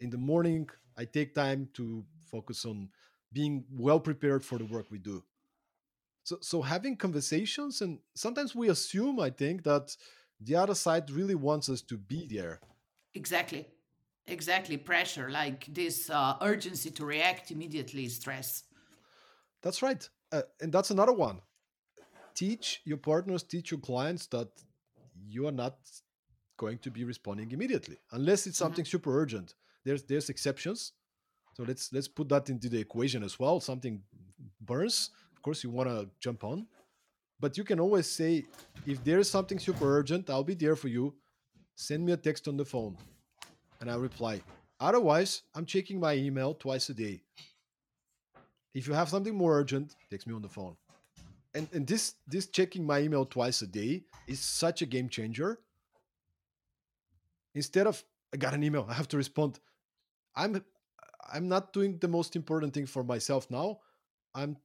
[SPEAKER 2] In the morning i take time to focus on being well prepared for the work we do. So so having conversations and sometimes we assume i think that the other side really wants us to be there.
[SPEAKER 1] Exactly exactly pressure like this uh, urgency to react immediately stress.
[SPEAKER 2] That's right. Uh, and that's another one. Teach your partners teach your clients that you are not going to be responding immediately unless it's something mm-hmm. super urgent. There's there's exceptions. So let's let's put that into the equation as well. Something burns of course you want to jump on. But you can always say if there is something super urgent i'll be there for you. Send me a text on the phone and i reply otherwise i'm checking my email twice a day. If you have something more urgent text me on the phone. And and this this checking my email twice a day is such a game changer. Instead of i got an email i have to respond i'm i'm not doing the most important thing for myself now. I'm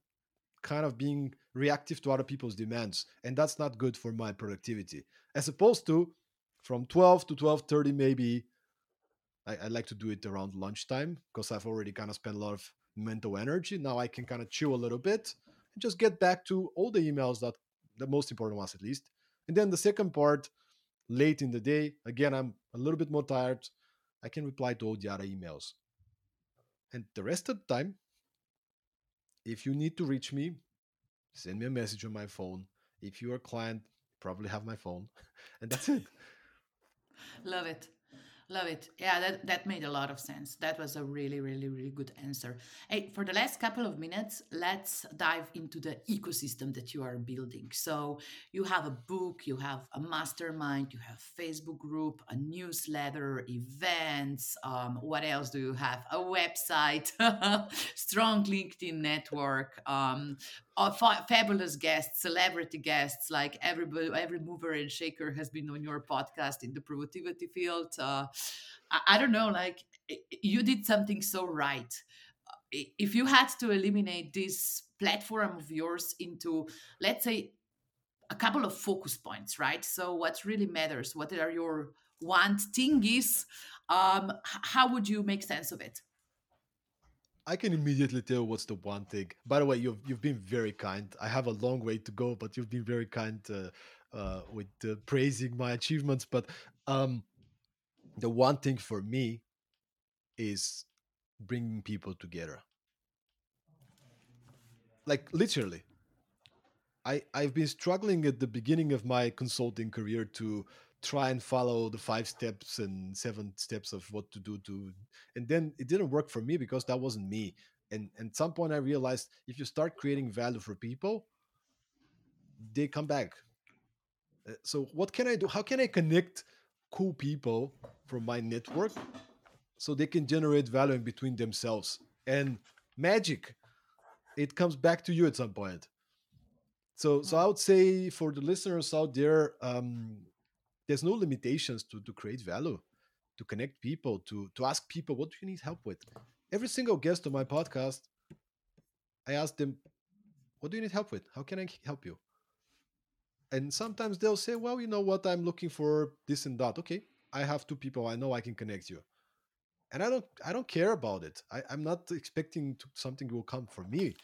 [SPEAKER 2] kind of being reactive to other people's demands and that's not good for my productivity. As opposed to from 12 to 12.30 maybe I, I like to do it around lunchtime because i've already kind of spent a lot of mental energy now i can kind of chill a little bit and just get back to all the emails that the most important ones at least and then the second part late in the day again i'm a little bit more tired i can reply to all the other emails and the rest of the time if you need to reach me, send me a message on my phone. If you're a client, probably have my phone. And that's it.
[SPEAKER 1] Love it. Love it. Yeah, that, that made a lot of sense. That was a really, really, really good answer. Hey, for the last couple of minutes, let's dive into the ecosystem that you are building. So you have a book, you have a mastermind, you have Facebook group, a newsletter, events. Um, what else do you have? A website, strong LinkedIn network, um, fa- fabulous guests, celebrity guests, like everybody, every mover and shaker has been on your podcast in the productivity field. Uh, I, I don't know, like you did something so right. If you had to eliminate this platform of yours into, let's say, a couple of focus points, right? So, what really matters? What are your want thingies? Um, how would you make sense of it?
[SPEAKER 2] I can immediately tell what's the one thing. By the way, you've you've been very kind. I have a long way to go, but you've been very kind uh, uh, with uh, praising my achievements. But um, the one thing for me is bringing people together like literally i i've been struggling at the beginning of my consulting career to try and follow the five steps and seven steps of what to do to and then it didn't work for me because that wasn't me. And, and at some point i realized if you start creating value for people they come back. Uh, so what can i do? How can i connect cool people from my network so they can generate value in between themselves? And magic it comes back to you at some point. So so i would say for the listeners out there um there's no limitations to to create value to connect people to to ask people what do you need help with? Every single guest on my podcast i ask them what do you need help with? How can i help you? And sometimes they'll say well you know what? I'm looking for this and that. Okay i have two people i know i can connect you. And i don't i don't care about it. I, i'm not expecting to, something will come from me.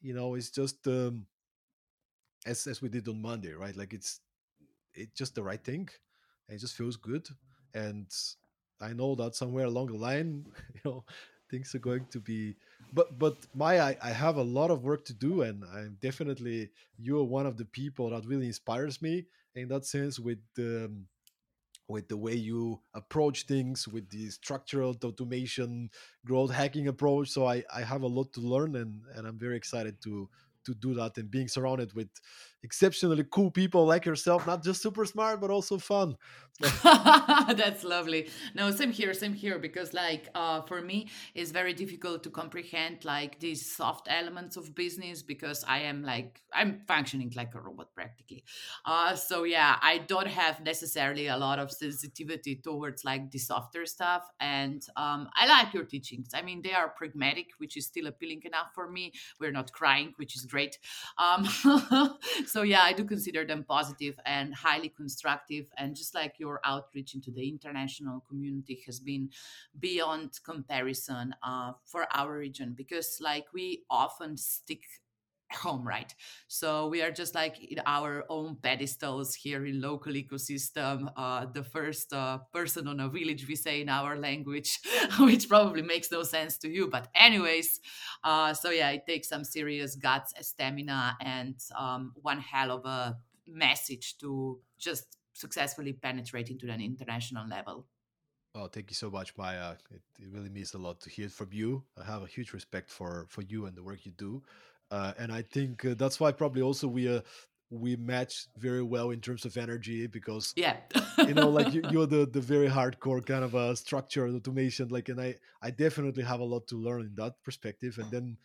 [SPEAKER 2] You know it's just um as as we did on monday right? Like it's it's just the right thing it just feels good and i know that somewhere along the line you know things are going to be but but my I, I have a lot of work to do and i'm definitely you're one of the people that really inspires me in that sense with um, with the way you approach things with the structural automation growth hacking approach so i i have a lot to learn and and i'm very excited to to do that and being surrounded with exceptionally cool people like yourself not just super smart but also fun.
[SPEAKER 1] That's lovely. No same here same here because like uh, for me it's very difficult to comprehend like these soft elements of business because i am like i'm functioning like a robot practically. Uh, so yeah i don't have necessarily a lot of sensitivity towards like the softer stuff and um, i like your teachings. I mean they are pragmatic which is still appealing enough for me. We're not crying which is great um, so yeah, I do consider them positive and highly constructive. And just like your outreach into the international community has been beyond comparison uh, for our region, because like we often stick home right so we are just like in our own pedestals here in local ecosystem uh, the first uh, person on a village we say in our language which probably makes no sense to you but anyways uh, so yeah it takes some serious guts stamina and um, one hell of a message to just successfully penetrate into an international level
[SPEAKER 2] Oh, thank you so much, Maya. It, it really means a lot to hear from you. I have a huge respect for for you and the work you do uh, and I think uh, that's why probably also we uh, we match very well in terms of energy because
[SPEAKER 1] yeah.
[SPEAKER 2] you know like you, are the the very hardcore kind of a structure automation like and I I definitely have a lot to learn in that perspective and then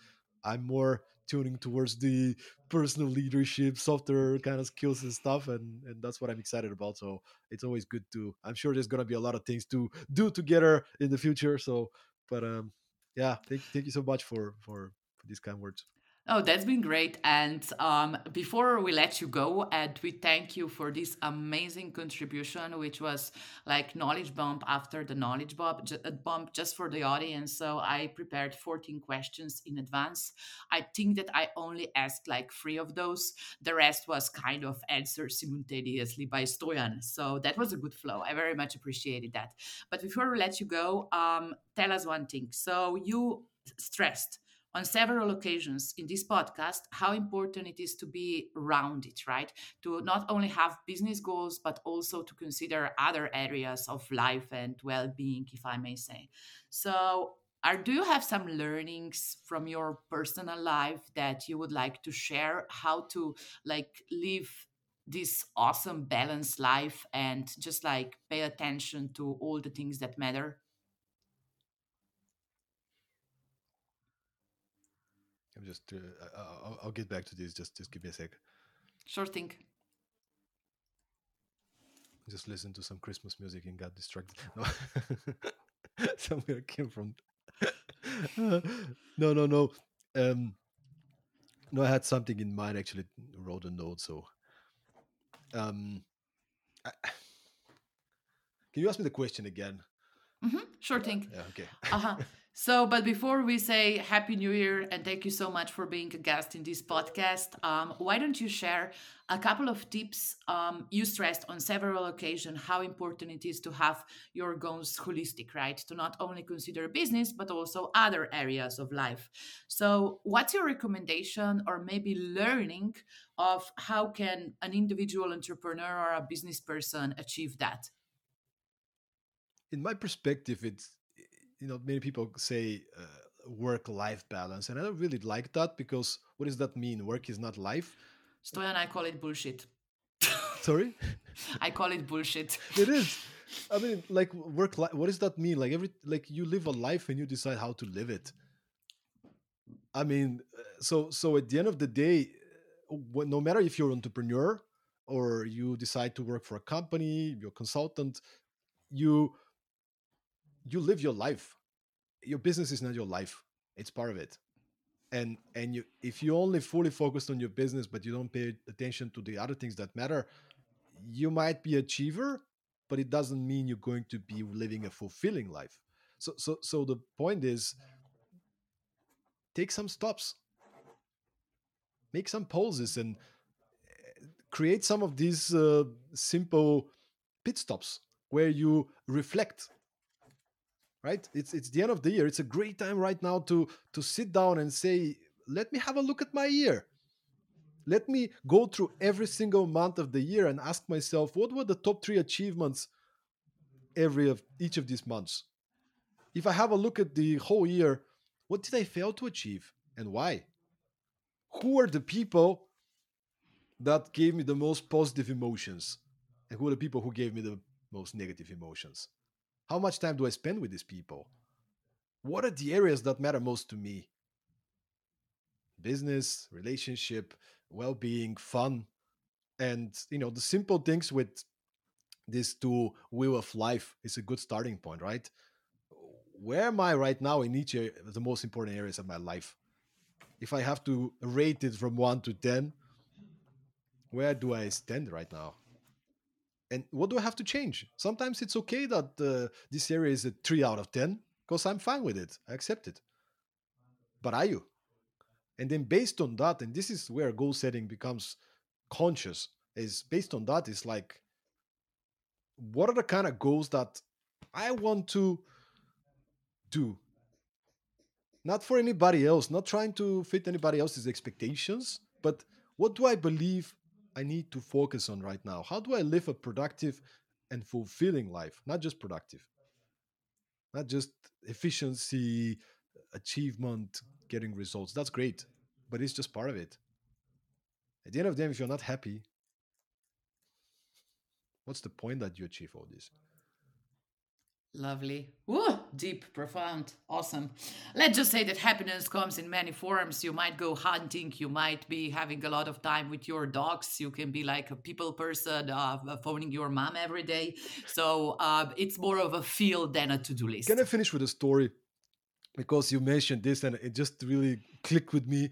[SPEAKER 2] I'm more tuning towards the personal leadership software kind of skills and stuff and and that's what i'm excited about so it's always good to i'm sure there's going to be a lot of things to do together in the future so but um yeah thank, thank you so much for for for these kind words
[SPEAKER 1] Oh, that's been great. And um, before we let you go, Ed, we thank you for this amazing contribution, which was like knowledge bump after the knowledge bump, uh, bump just for the audience. So I prepared 14 questions in advance. I think that I only asked like three of those. The rest was kind of answered simultaneously by Stoyan. So that was a good flow. I very much appreciated that. But before we let you go, um, tell us one thing. So you stressed on several occasions in this podcast how important it is to be rounded, right? To not only have business goals, but also to consider other areas of life and well being, if I may say. So, are, do you have some learnings from your personal life that you would like to share how to like live this awesome balanced life and just like pay attention to all the things that matter
[SPEAKER 2] I'm just. Uh, I'll, I'll, get back to this. Just just give me a sec.
[SPEAKER 1] Sure thing.
[SPEAKER 2] Just listen to some Christmas music and got distracted. No. Somewhere came from. no, no, no. Um, no, I had something in mind. Actually, wrote a note. So, um, I, can you ask me the question again?
[SPEAKER 1] Mm-hmm, sure thing.
[SPEAKER 2] Yeah, okay.
[SPEAKER 1] uh-huh. So, but before we say Happy New Year and thank you so much for being a guest in this podcast, um, why don't you share a couple of tips? Um, you stressed on several occasions how important it is to have your goals holistic, right? To not only consider business, but also other areas of life. So, what's your recommendation or maybe learning of how can an individual entrepreneur or a business person achieve that?
[SPEAKER 2] In my perspective, it's you know many people say uh, work life balance and i don't really like that because what does that mean? Work is not life?
[SPEAKER 1] Stoyan i call it bullshit.
[SPEAKER 2] Sorry?
[SPEAKER 1] I call it bullshit.
[SPEAKER 2] It is. I mean like work life what does that mean? Like every like you live a life and you decide how to live it. I mean uh, so so at the end of the day no matter if you're an entrepreneur or you decide to work for a company you're a consultant you you live your life. Your business is not your life. It's part of it. And and you if you only fully focused on your business but you don't pay attention to the other things that matter you might be achiever but it doesn't mean you're going to be living a fulfilling life. So so so the point is take some stops. Make some pauses and eh, create some of these uh, simple pit stops where you reflect right? It's it's the end of the year. It's a great time right now to to sit down and say let me have a look at my year. Let me go through every single month of the year and ask myself what were the top 3 achievements every of each of these months? If i have a look at the whole year what did i fail to achieve and why? Who are the people that gave me the most positive emotions? And who are the people who gave me the most negative emotions how much time do I spend with these people? What are the areas that matter most to me? Business, relationship, well-being, fun, and you know the simple things with this two wheel of life is a good starting point, right? Where am I right now in each of the most important areas of my life? If I have to rate it from one to ten, where do I stand right now? And what do I have to change? Sometimes it's okay that uh, this area is a three out of 10 because I'm fine with it. I accept it. But are you? And then based on that, and this is where goal setting becomes conscious, is based on that, is like, what are the kind of goals that I want to do? Not for anybody else, not trying to fit anybody else's expectations, but what do I believe I need to focus on right now? How do I live a productive and fulfilling life? Not just productive, not just efficiency, achievement, getting results. That's great, but it's just part of it. At the end of the day, if you're not happy, what's the point that you achieve all this?
[SPEAKER 1] Lovely. Woo, deep, profound, awesome. Let's just say that happiness comes in many forms. You might go hunting, you might be having a lot of time with your dogs, you can be like a people person, uh, phoning your mom every day. So uh, it's more of a feel than a to do list.
[SPEAKER 2] Can I finish with a story? Because you mentioned this and it just really clicked with me.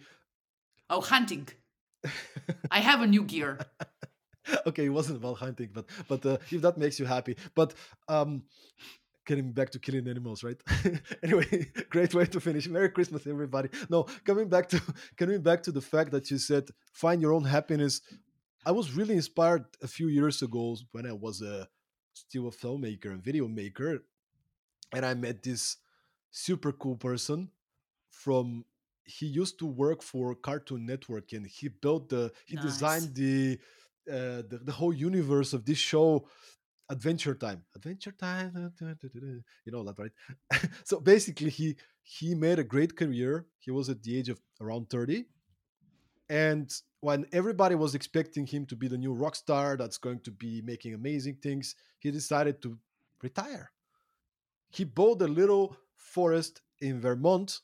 [SPEAKER 1] Oh, hunting. I have a new gear.
[SPEAKER 2] okay, it wasn't about hunting, but but uh, if that makes you happy, but um, getting back to killing animals, right? anyway, great way to finish. Merry Christmas, everybody. No, coming back to coming back to the fact that you said find your own happiness. I was really inspired a few years ago when I was a still a filmmaker and video maker, and I met this super cool person from. He used to work for Cartoon Network, and he built the he nice. designed the, uh, the the whole universe of this show adventure time. Adventure time you know that right? So basically he he made a great career. He was at the age of around 30 and when everybody was expecting him to be the new rock star that's going to be making amazing things he decided to retire. He bought a little forest in vermont.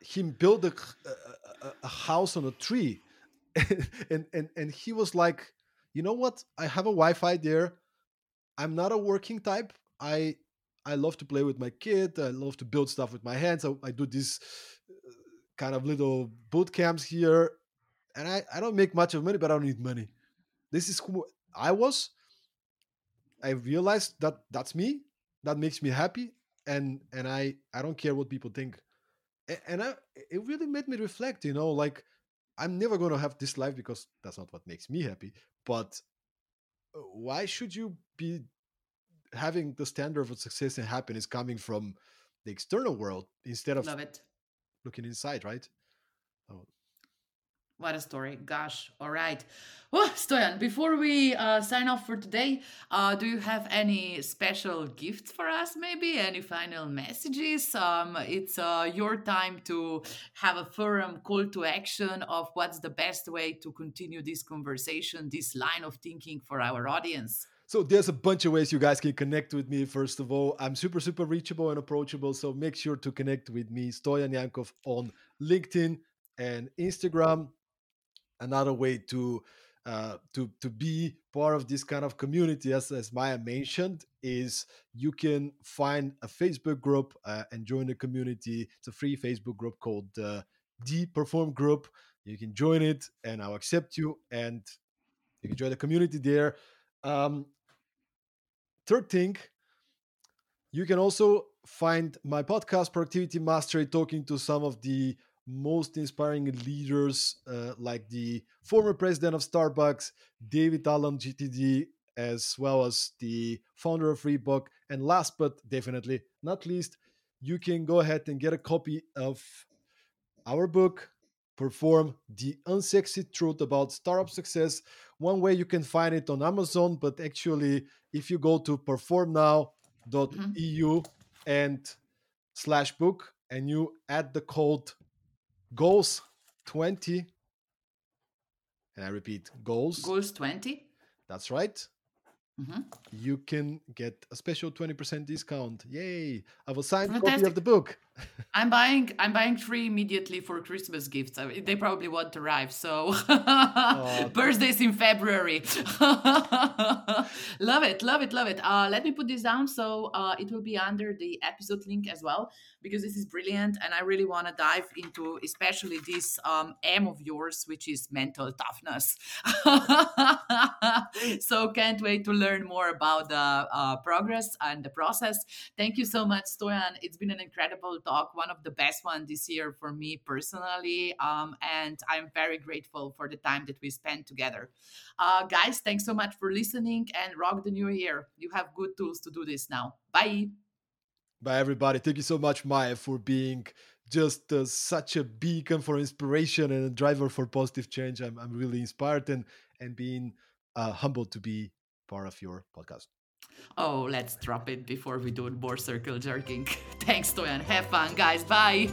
[SPEAKER 2] He built a, a, a house on a tree. And, and and he was like you know what? I have a wi-fi there I'm not a working type. I I love to play with my kid. I love to build stuff with my hands. I, I do these uh, kind of little boot camps here, and I I don't make much of money, but I don't need money. This is who I was. I realized that that's me. That makes me happy, and and I I don't care what people think. And, I it really made me reflect. You know, like I'm never going to have this life because that's not what makes me happy. But why should you be having the standard of success and happiness coming from the external world instead of looking inside, right?
[SPEAKER 1] Oh. What a story. Gosh. All right. Well, Stoyan, before we uh, sign off for today, uh, do you have any special gifts for us, maybe? Any final messages? Um, it's uh, your time to have a firm call to action of what's the best way to continue this conversation, this line of thinking for our audience.
[SPEAKER 2] So there's a bunch of ways you guys can connect with me. First of all, I'm super, super reachable and approachable. So make sure to connect with me, Stoyan Yankov, on LinkedIn and Instagram. Another way to uh, to to be part of this kind of community, as as Maya mentioned, is you can find a Facebook group uh, and join the community. It's a free Facebook group called uh, the Perform Group. You can join it, and I'll accept you, and you can join the community there. Um, Third thing, you can also find my podcast, Productivity Mastery, talking to some of the most inspiring leaders, uh, like the former president of Starbucks, David Allen, GTD, as well as the founder of Reebok. And last but definitely not least, you can go ahead and get a copy of our book, Perform the Unsexy Truth About Startup Success. One way you can find it on Amazon, but actually, if you go to performnow.eu mm-hmm. and slash book and you add the code goals 20 and i repeat goals.
[SPEAKER 1] Goals 20
[SPEAKER 2] that's right. Mm-hmm. you can get a special 20% discount. Yay! I will sign a copy of the book
[SPEAKER 1] I'm buying. I'm buying three immediately for Christmas gifts. I mean, they probably won't arrive. So oh. birthdays in February. love it, love it, love it. Uh, let me put this down so uh, it will be under the episode link as well because this is brilliant and I really want to dive into especially this um, M of yours, which is mental toughness. so can't wait to learn more about the uh, progress and the process. Thank you so much, Stoyan. It's been an incredible talk, one of the best one this year for me personally, um, and I'm very grateful for the time that we spent together. Uh, guys, thanks so much for listening and rock the new year. You have good tools to do this now. Bye.
[SPEAKER 2] Bye, everybody. Thank you so much, Maya, for being just uh, such a beacon for inspiration and a driver for positive change. I'm, I'm really inspired and, and being uh, humbled to be part of your podcast.
[SPEAKER 1] Oh, let's drop it before we do more circle jerking. Thanks, Stoyan. Have fun, guys. Bye.